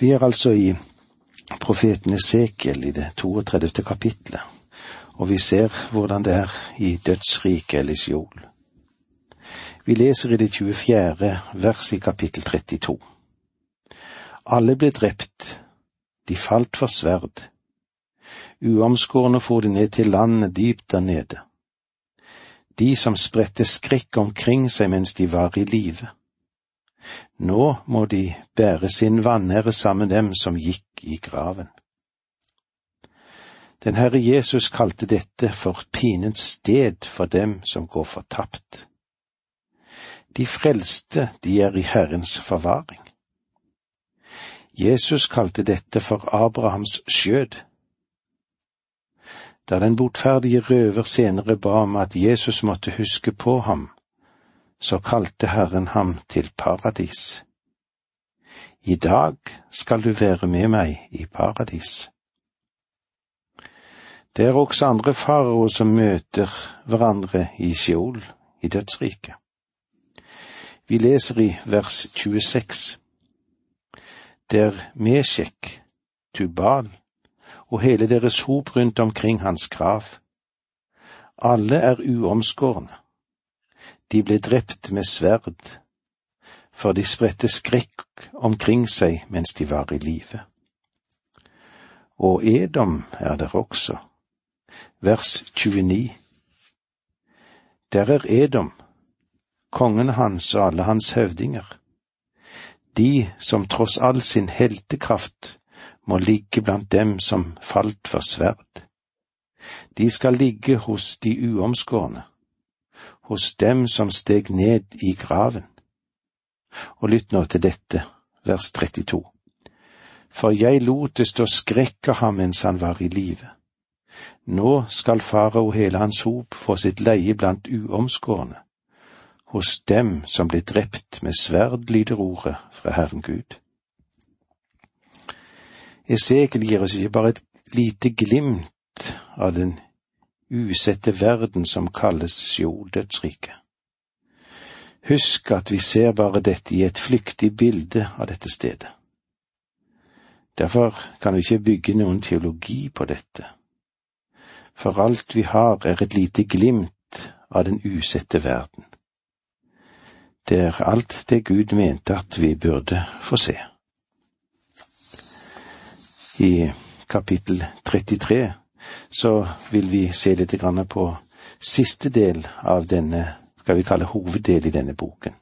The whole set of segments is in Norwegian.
Vi er altså i profeten Esekiel i det 32. kapitlet, og vi ser hvordan det er i dødsriket eller i Vi leser i det 24. vers i kapittel 32. Alle ble drept, de falt for sverd. Uomskårne for de ned til landet dypt der nede. De som spredte skrekk omkring seg mens de var i live. Nå må de bære sin vanære sammen dem som gikk i graven. Den Herre Jesus kalte dette for pinens sted for dem som går fortapt. De frelste, de er i Herrens forvaring. Jesus kalte dette for Abrahams skjød. Da den botferdige røver senere ba om at Jesus måtte huske på ham, så kalte Herren ham til paradis. I dag skal du være med meg i paradis. Det er også andre faraoer som møter hverandre i Sheol, i dødsriket. Vi leser i vers 26. Der Mesjek, Tubal og hele deres hop rundt omkring hans grav. Alle er uomskårne. De ble drept med sverd, for de spredte skrekk omkring seg mens de var i live. Og Edom er der også. Vers 29. Der er Edom, kongen hans og alle hans høvdinger. De som tross all sin heltekraft må ligge blant dem som falt for sverd. De skal ligge hos de uomskårne, hos dem som steg ned i graven. Og lytt nå til dette, vers 32. For jeg lot det stå skrekk av ham mens han var i live. Nå skal farao hele hans hop få sitt leie blant uomskårne hos dem som ble drept med sverd, lyder ordet fra Herren Gud. Esekiel gir oss ikke bare et lite glimt av den usette verden som kalles Sjol dødsriket. Husk at vi ser bare dette i et flyktig bilde av dette stedet. Derfor kan vi ikke bygge noen teologi på dette. For alt vi har er et lite glimt av den usette verden. Det er alt det Gud mente at vi burde få se. I kapittel 33 så vil vi se litt på siste del av denne, skal vi kalle hoveddel i denne boken.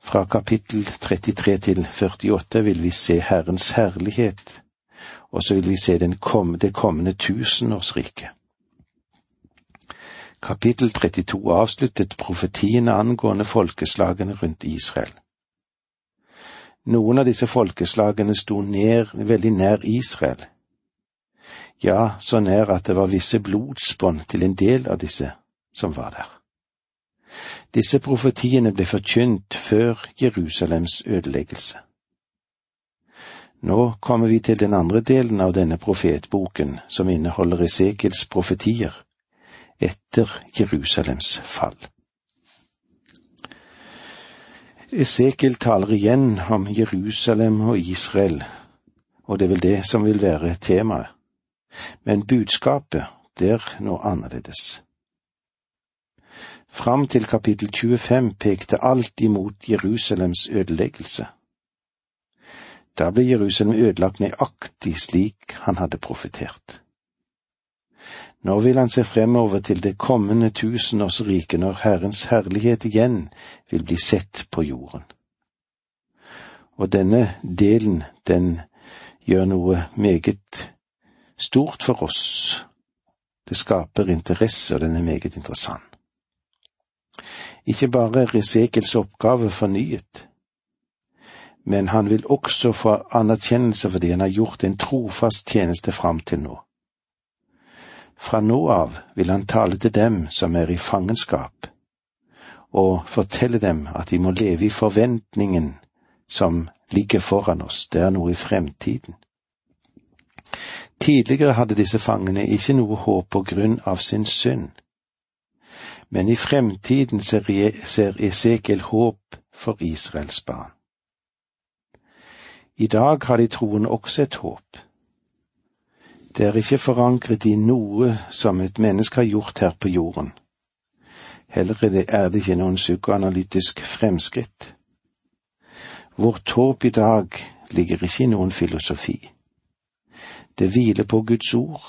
Fra kapittel 33 til 48 vil vi se Herrens herlighet, og så vil vi se kom, det kommende tusenårsriket. Kapittel 32 avsluttet profetiene angående folkeslagene rundt Israel. Noen av disse folkeslagene sto ned, veldig nær Israel. Ja, så nær at det var visse blodsbånd til en del av disse som var der. Disse profetiene ble forkynt før Jerusalems ødeleggelse. Nå kommer vi til den andre delen av denne profetboken, som inneholder Esekiels profetier etter Jerusalems fall. Esekiel taler igjen om Jerusalem og Israel, og det er vel det som vil være temaet. Men budskapet, det er noe annerledes. Fram til kapittel 25 pekte alt imot Jerusalems ødeleggelse. Da ble Jerusalem ødelagt nøyaktig slik han hadde profetert. Nå vil han se fremover til det kommende tusenårsriket når Herrens herlighet igjen vil bli sett på jorden. Og denne delen, den gjør noe meget stort for oss. Det skaper interesse, og den er meget interessant. Ikke bare er Esekels oppgave fornyet, men han vil også få anerkjennelse fordi han har gjort en trofast tjeneste fram til nå. Fra nå av vil han tale til dem som er i fangenskap, og fortelle dem at de må leve i forventningen som ligger foran oss, det er noe i fremtiden. Tidligere hadde disse fangene ikke noe håp på grunn av sin synd, men i fremtiden ser Esekiel håp for Israels barn. I dag har de troende også et håp. Det er ikke forankret i noe som et menneske har gjort her på jorden. Heller er det ikke noen psykoanalytisk fremskritt. Vårt håp i dag ligger ikke i noen filosofi. Det hviler på Guds ord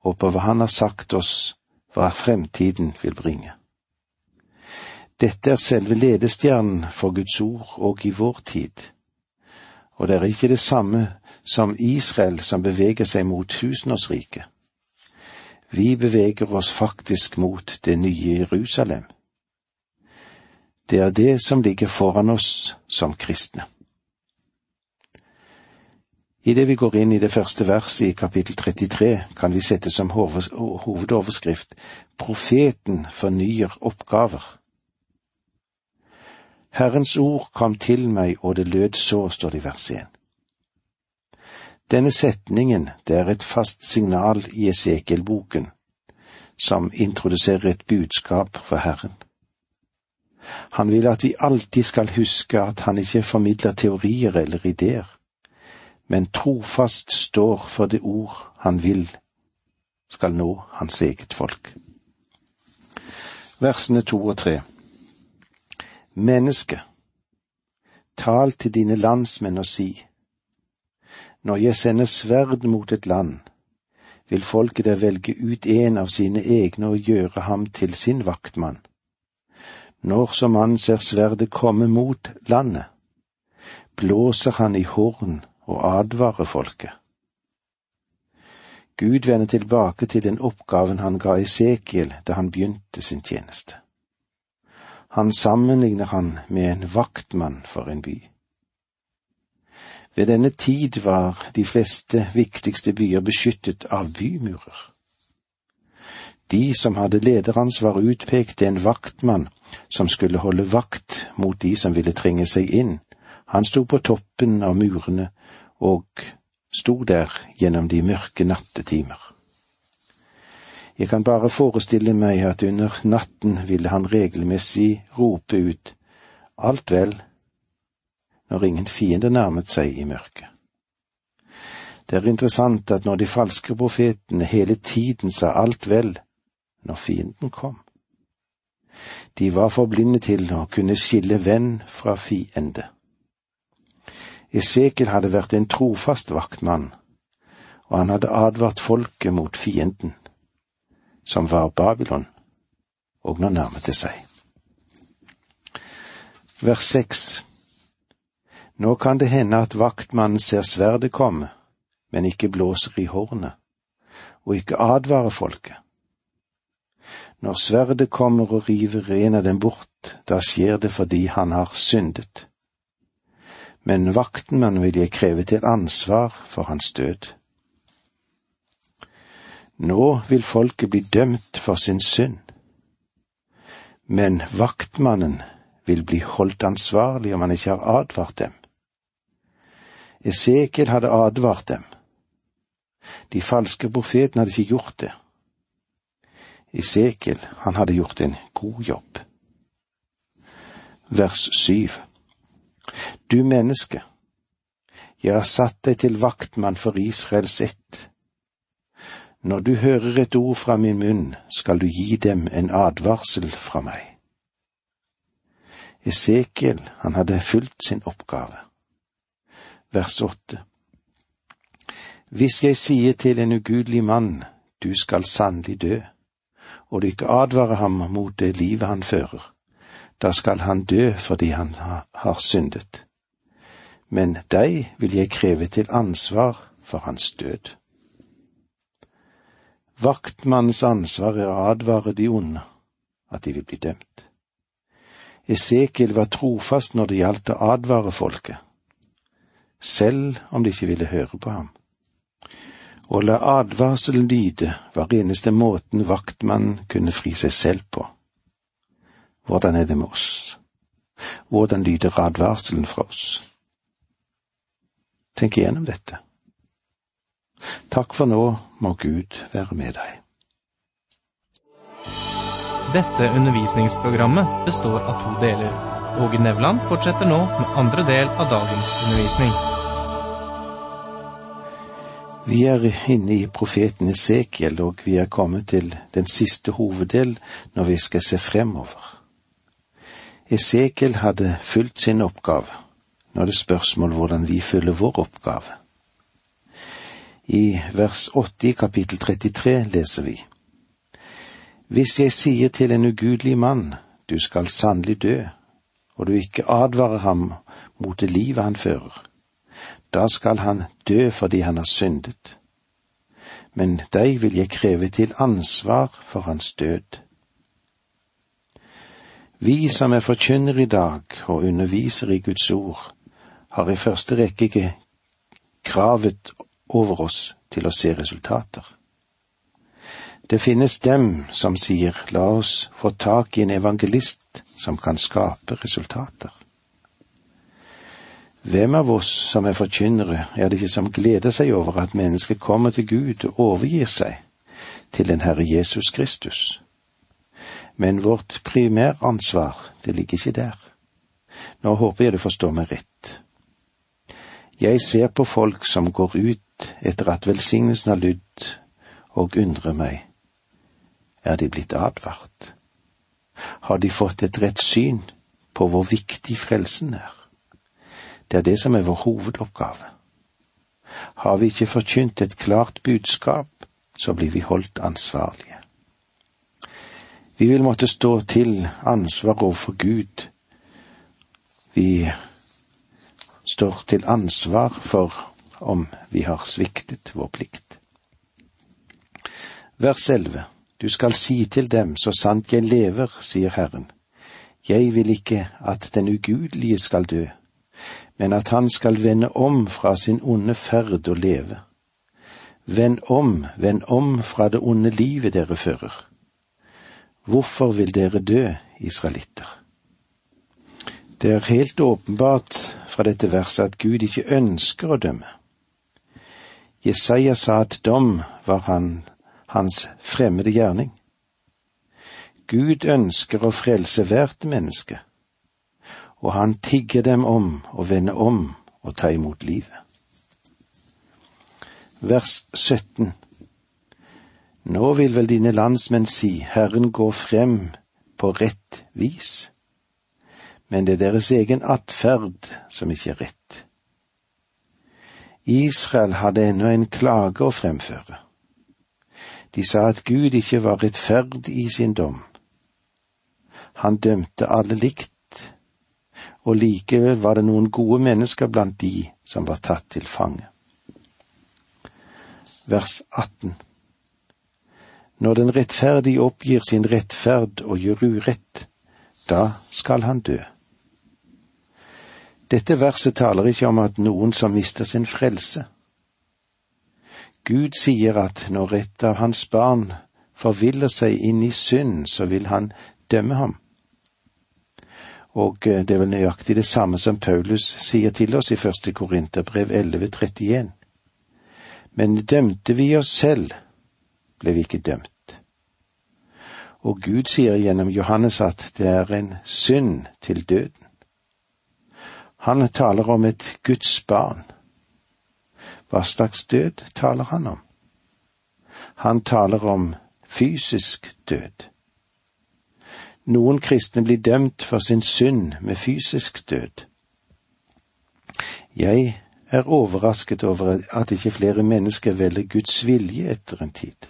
og på hva Han har sagt oss hva fremtiden vil bringe. Dette er selve ledestjernen for Guds ord og i vår tid og det er ikke det samme som Israel som beveger seg mot tusenårsriket. Vi beveger oss faktisk mot det nye Jerusalem. Det er det som ligger foran oss som kristne. Idet vi går inn i det første verset i kapittel 33, kan vi sette som hovedoverskrift Profeten fornyer oppgaver. Herrens ord kom til meg, og det lød så, står det i vers 1. Denne setningen, det er et fast signal i Esekiel-boken, som introduserer et budskap for Herren. Han vil at vi alltid skal huske at han ikke formidler teorier eller ideer, men trofast står for det ord han vil skal nå hans eget folk. Versene to og tre. Menneske, tal til dine landsmenn og si, når jeg sender sverd mot et land, vil folket der velge ut en av sine egne og gjøre ham til sin vaktmann. Når som han ser sverdet komme mot landet, blåser han i horn og advare folket. Gud vender tilbake til den oppgaven han ga Esekiel da han begynte sin tjeneste. Han sammenligner han med en vaktmann for en by. Ved denne tid var de fleste viktigste byer beskyttet av bymurer. De som hadde lederansvar, utpekte en vaktmann som skulle holde vakt mot de som ville trenge seg inn. Han sto på toppen av murene og sto der gjennom de mørke nattetimer. Jeg kan bare forestille meg at under natten ville han regelmessig rope ut alt vel når ingen fiende nærmet seg i mørket. Det er interessant at når de falske profetene hele tiden sa alt vel når fienden kom. De var for blinde til å kunne skille venn fra fiende. Esekiel hadde vært en trofast vaktmann, og han hadde advart folket mot fienden som var Babylon, og nå nærmet det seg. Vers seks Nå kan det hende at vaktmannen ser sverdet komme, men ikke blåser i hornet, og ikke advarer folket. Når sverdet kommer og river en av dem bort, da skjer det fordi han har syndet. Men vaktmannen vil jeg kreve til ansvar for hans død. Nå vil folket bli dømt for sin synd. Men vaktmannen vil bli holdt ansvarlig om han ikke har advart dem. Esekiel hadde advart dem. De falske profetene hadde ikke gjort det. Esekiel, han hadde gjort en god jobb. Vers syv. Du menneske, jeg har satt deg til vaktmann for Israels ett når du hører et ord fra min munn, skal du gi dem en advarsel fra meg. Esekiel, han hadde fulgt sin oppgave. Vers åtte. Hvis jeg sier til en ugudelig mann, du skal sannelig dø, og du ikke advarer ham mot det livet han fører, da skal han dø fordi han har syndet. Men deg vil jeg kreve til ansvar for hans død. Vaktmannens ansvar er å advare de onde, at de vil bli dømt. Esekiel var trofast når det gjaldt å advare folket, selv om de ikke ville høre på ham. Å la advarselen lyde var eneste måten vaktmannen kunne fri seg selv på. Hvordan er det med oss? Hvordan lyder advarselen fra oss? Tenk igjennom dette. Takk for nå, må Gud være med deg. Dette undervisningsprogrammet består av to deler. Åge Nevland fortsetter nå med andre del av dagens undervisning. Vi er inne i profeten Esekiel, og vi er kommet til den siste hoveddel når vi skal se fremover. Esekiel hadde fulgt sin oppgave. Nå er det spørsmål hvordan vi fyller vår oppgave. I vers 8 i kapittel 33 leser vi. Hvis jeg sier til en ugudelig mann, du skal sannelig dø, og du ikke advarer ham mot det livet han fører, da skal han dø fordi han har syndet. Men deg vil jeg kreve til ansvar for hans død. Vi som er forkynner i dag og underviser i Guds ord, har i første rekke ikke kravet over oss til å se resultater. Det finnes dem som sier la oss få tak i en evangelist som kan skape resultater. Hvem av oss som er forkynnere, er det ikke som gleder seg over at mennesket kommer til Gud og overgir seg til den Herre Jesus Kristus? Men vårt primæransvar, det ligger ikke der. Nå håper jeg du forstår meg rett. Jeg ser på folk som går ut etter at velsignelsen har lydd, og undrer meg, er de blitt advart? Har de fått et rett syn på hvor viktig frelsen er? Det er det som er vår hovedoppgave. Har vi ikke forkynt et klart budskap, så blir vi holdt ansvarlige. Vi vil måtte stå til ansvar overfor Gud. Vi står til ansvar for om vi har sviktet vår plikt. Vers 11. Du skal si til dem, så sant jeg lever, sier Herren. Jeg vil ikke at den ugudelige skal dø, men at han skal vende om fra sin onde ferd og leve. Vend om, vend om fra det onde livet dere fører. Hvorfor vil dere dø, israelitter? Det er helt åpenbart fra dette verset at Gud ikke ønsker å dømme. Jesaja sa at dom var han, hans fremmede gjerning. Gud ønsker å frelse hvert menneske og han tigger dem om å vende om og ta imot livet. Vers 17 Nå vil vel dine landsmenn si, Herren går frem på rett vis, men det er deres egen atferd som ikke er rett. Israel hadde ennå en klage å fremføre. De sa at Gud ikke var rettferdig i sin dom. Han dømte alle likt og likevel var det noen gode mennesker blant de som var tatt til fange. Vers 18 Når den rettferdige oppgir sin rettferd og gjør urett, da skal han dø. Dette verset taler ikke om at noen som mister sin frelse. Gud sier at når et av hans barn forviller seg inn i synd, så vil han dømme ham. Og eh, det er vel nøyaktig det samme som Paulus sier til oss i første Korinterbrev 11.31. Men dømte vi oss selv, ble vi ikke dømt. Og Gud sier gjennom Johannes at det er en synd til døden. Han taler om et Guds barn. Hva slags død taler han om? Han taler om fysisk død. Noen kristne blir dømt for sin synd med fysisk død. Jeg er overrasket over at ikke flere mennesker velger Guds vilje etter en tid.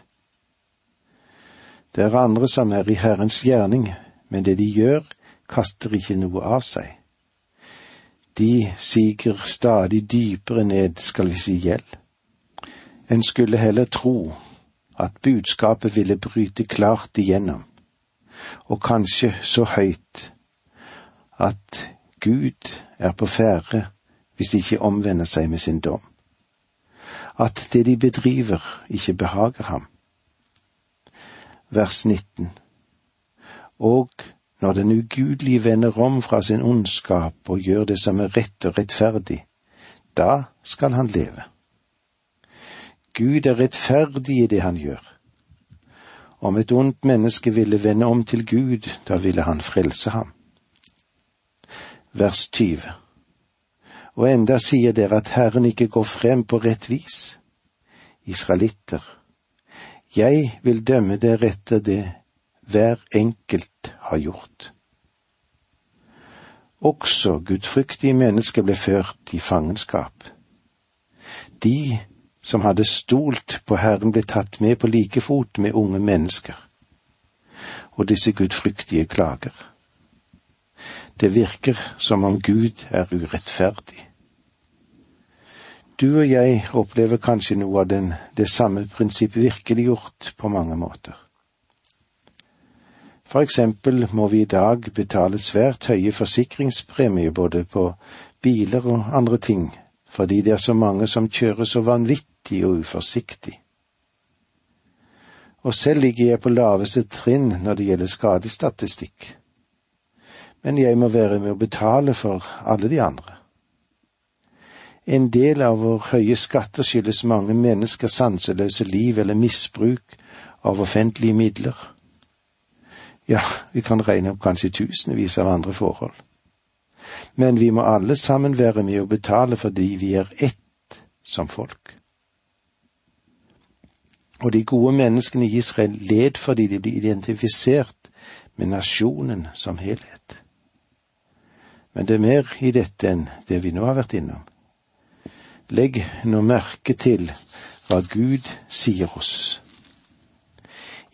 Det er andre som er i Herrens gjerning, men det de gjør, kaster ikke noe av seg. De siger stadig dypere ned, skal vi si gjeld. En skulle heller tro at budskapet ville bryte klart igjennom og kanskje så høyt at Gud er på ferde hvis de ikke omvender seg med sin dom. At det de bedriver, ikke behager ham. Vers 19 Og når den ugudelige vender om fra sin ondskap og gjør det som er rett og rettferdig, da skal han leve. Gud er rettferdig i det han gjør. Om et ondt menneske ville vende om til Gud, da ville han frelse ham. Vers 20 Og enda sier dere at Herren ikke går frem på rett vis. israelitter, jeg vil dømme dere etter det hver enkelt har gjort. Også gudfryktige mennesker ble ført i fangenskap. De som hadde stolt på Herren, ble tatt med på like fot med unge mennesker. Og disse gudfryktige klager. Det virker som om Gud er urettferdig. Du og jeg opplever kanskje noe av den, det samme prinsippet virkeliggjort på mange måter. For eksempel må vi i dag betale svært høye forsikringspremier både på biler og andre ting, fordi det er så mange som kjører så vanvittig og uforsiktig. Og selv ligger jeg på laveste trinn når det gjelder skadestatistikk. Men jeg må være med å betale for alle de andre. En del av vår høye skatter skyldes mange menneskers sanseløse liv eller misbruk av offentlige midler. Ja, vi kan regne opp kanskje tusenvis av andre forhold. Men vi må alle sammen være med å betale fordi vi er ett som folk. Og de gode menneskene i Israel led fordi de ble identifisert med nasjonen som helhet. Men det er mer i dette enn det vi nå har vært innom. Legg nå merke til hva Gud sier oss.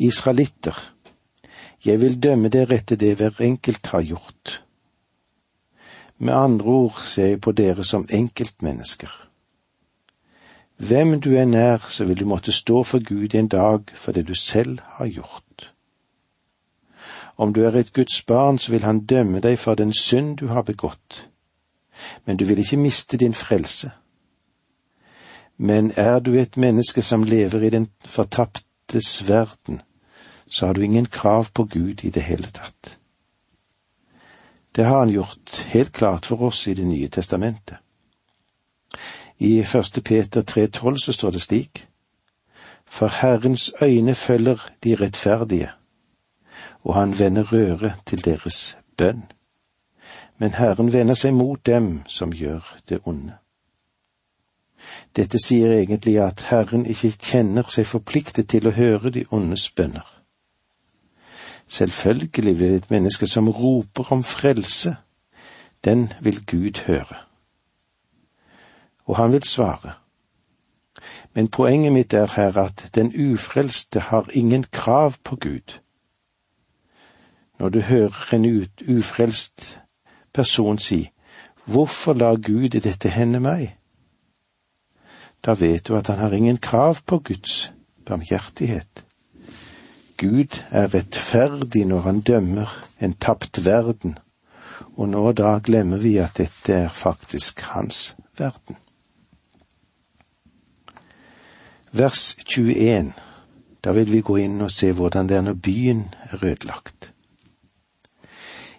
Israelitter, jeg vil dømme dere etter det hver enkelt har gjort. Med andre ord ser jeg på dere som enkeltmennesker. Hvem du er, så vil du måtte stå for Gud en dag for det du selv har gjort. Om du er et Guds barn, så vil han dømme deg for den synd du har begått, men du vil ikke miste din frelse. Men er du et menneske som lever i den fortaptes verden, så har du ingen krav på Gud i det hele tatt. Det har han gjort helt klart for oss i Det nye testamentet. I første Peter 3,12 så står det slik:" For Herrens øyne følger de rettferdige, og han vender røret til deres bønn. Men Herren vender seg mot dem som gjør det onde. Dette sier egentlig at Herren ikke kjenner seg forpliktet til å høre de ondes bønner. Selvfølgelig blir det et menneske som roper om frelse. Den vil Gud høre. Og han vil svare. Men poenget mitt er her at den ufrelste har ingen krav på Gud. Når du hører en ufrelst person si, Hvorfor lar Gud dette hende meg? Da vet du at han har ingen krav på Guds barmhjertighet. Gud er rettferdig når han dømmer en tapt verden, og nå da glemmer vi at dette er faktisk hans verden. Vers 21. Da vil vi gå inn og se hvordan det er når byen er ødelagt.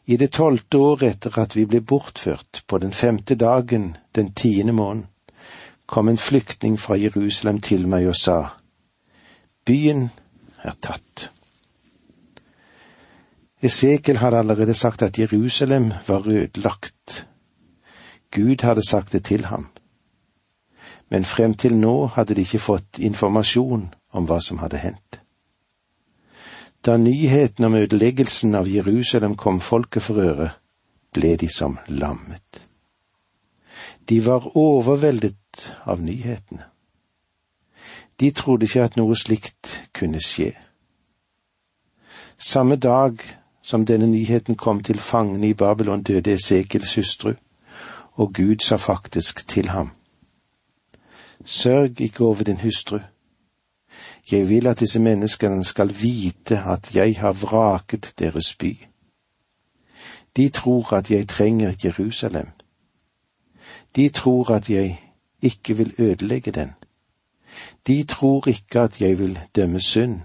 I det tolvte året etter at vi ble bortført, på den femte dagen den tiende måneden, kom en flyktning fra Jerusalem til meg og sa, Byen er tatt. Esekiel hadde allerede sagt at Jerusalem var ødelagt. Gud hadde sagt det til ham. Men frem til nå hadde de ikke fått informasjon om hva som hadde hendt. Da nyheten om ødeleggelsen av Jerusalem kom folket for øre, ble de som lammet. De var overveldet av nyhetene. De trodde ikke at noe slikt kunne skje. Samme dag som denne nyheten kom til fangene i Babylon, døde Esekels hustru, og Gud sa faktisk til ham, Sørg ikke over din hustru. Jeg vil at disse menneskene skal vite at jeg har vraket deres by. De tror at jeg trenger Jerusalem. De tror at jeg ikke vil ødelegge den. De tror ikke at jeg vil dømme synd,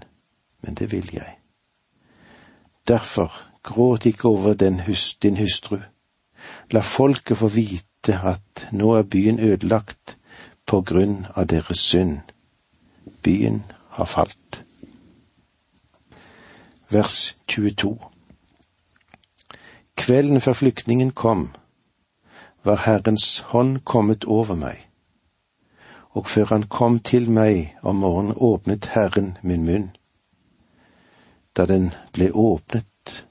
men det vil jeg. Derfor gråt ikke over hus, din hustru. La folket få vite at nå er byen ødelagt på grunn av deres synd. Byen har falt. Vers 22 Kvelden før flyktningen kom, var Herrens hånd kommet over meg og før han kom til meg om morgenen, åpnet Herren min munn. Da den ble åpnet,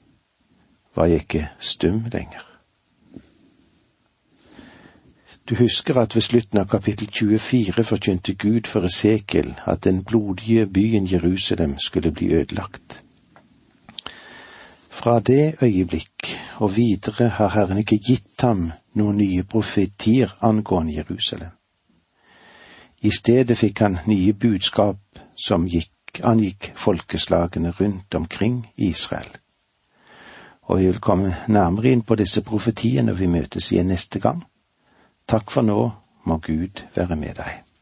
var jeg ikke stum lenger. Du husker at ved slutten av kapittel 24 forkynte Gud for Esekiel at den blodige byen Jerusalem skulle bli ødelagt. Fra det øyeblikk og videre har Herren ikke gitt ham noen nye profetier angående Jerusalem. I stedet fikk han nye budskap som gikk, angikk folkeslagene rundt omkring Israel. Og vi vil komme nærmere inn på disse profetiene når vi møtes igjen neste gang. Takk for nå, må Gud være med deg.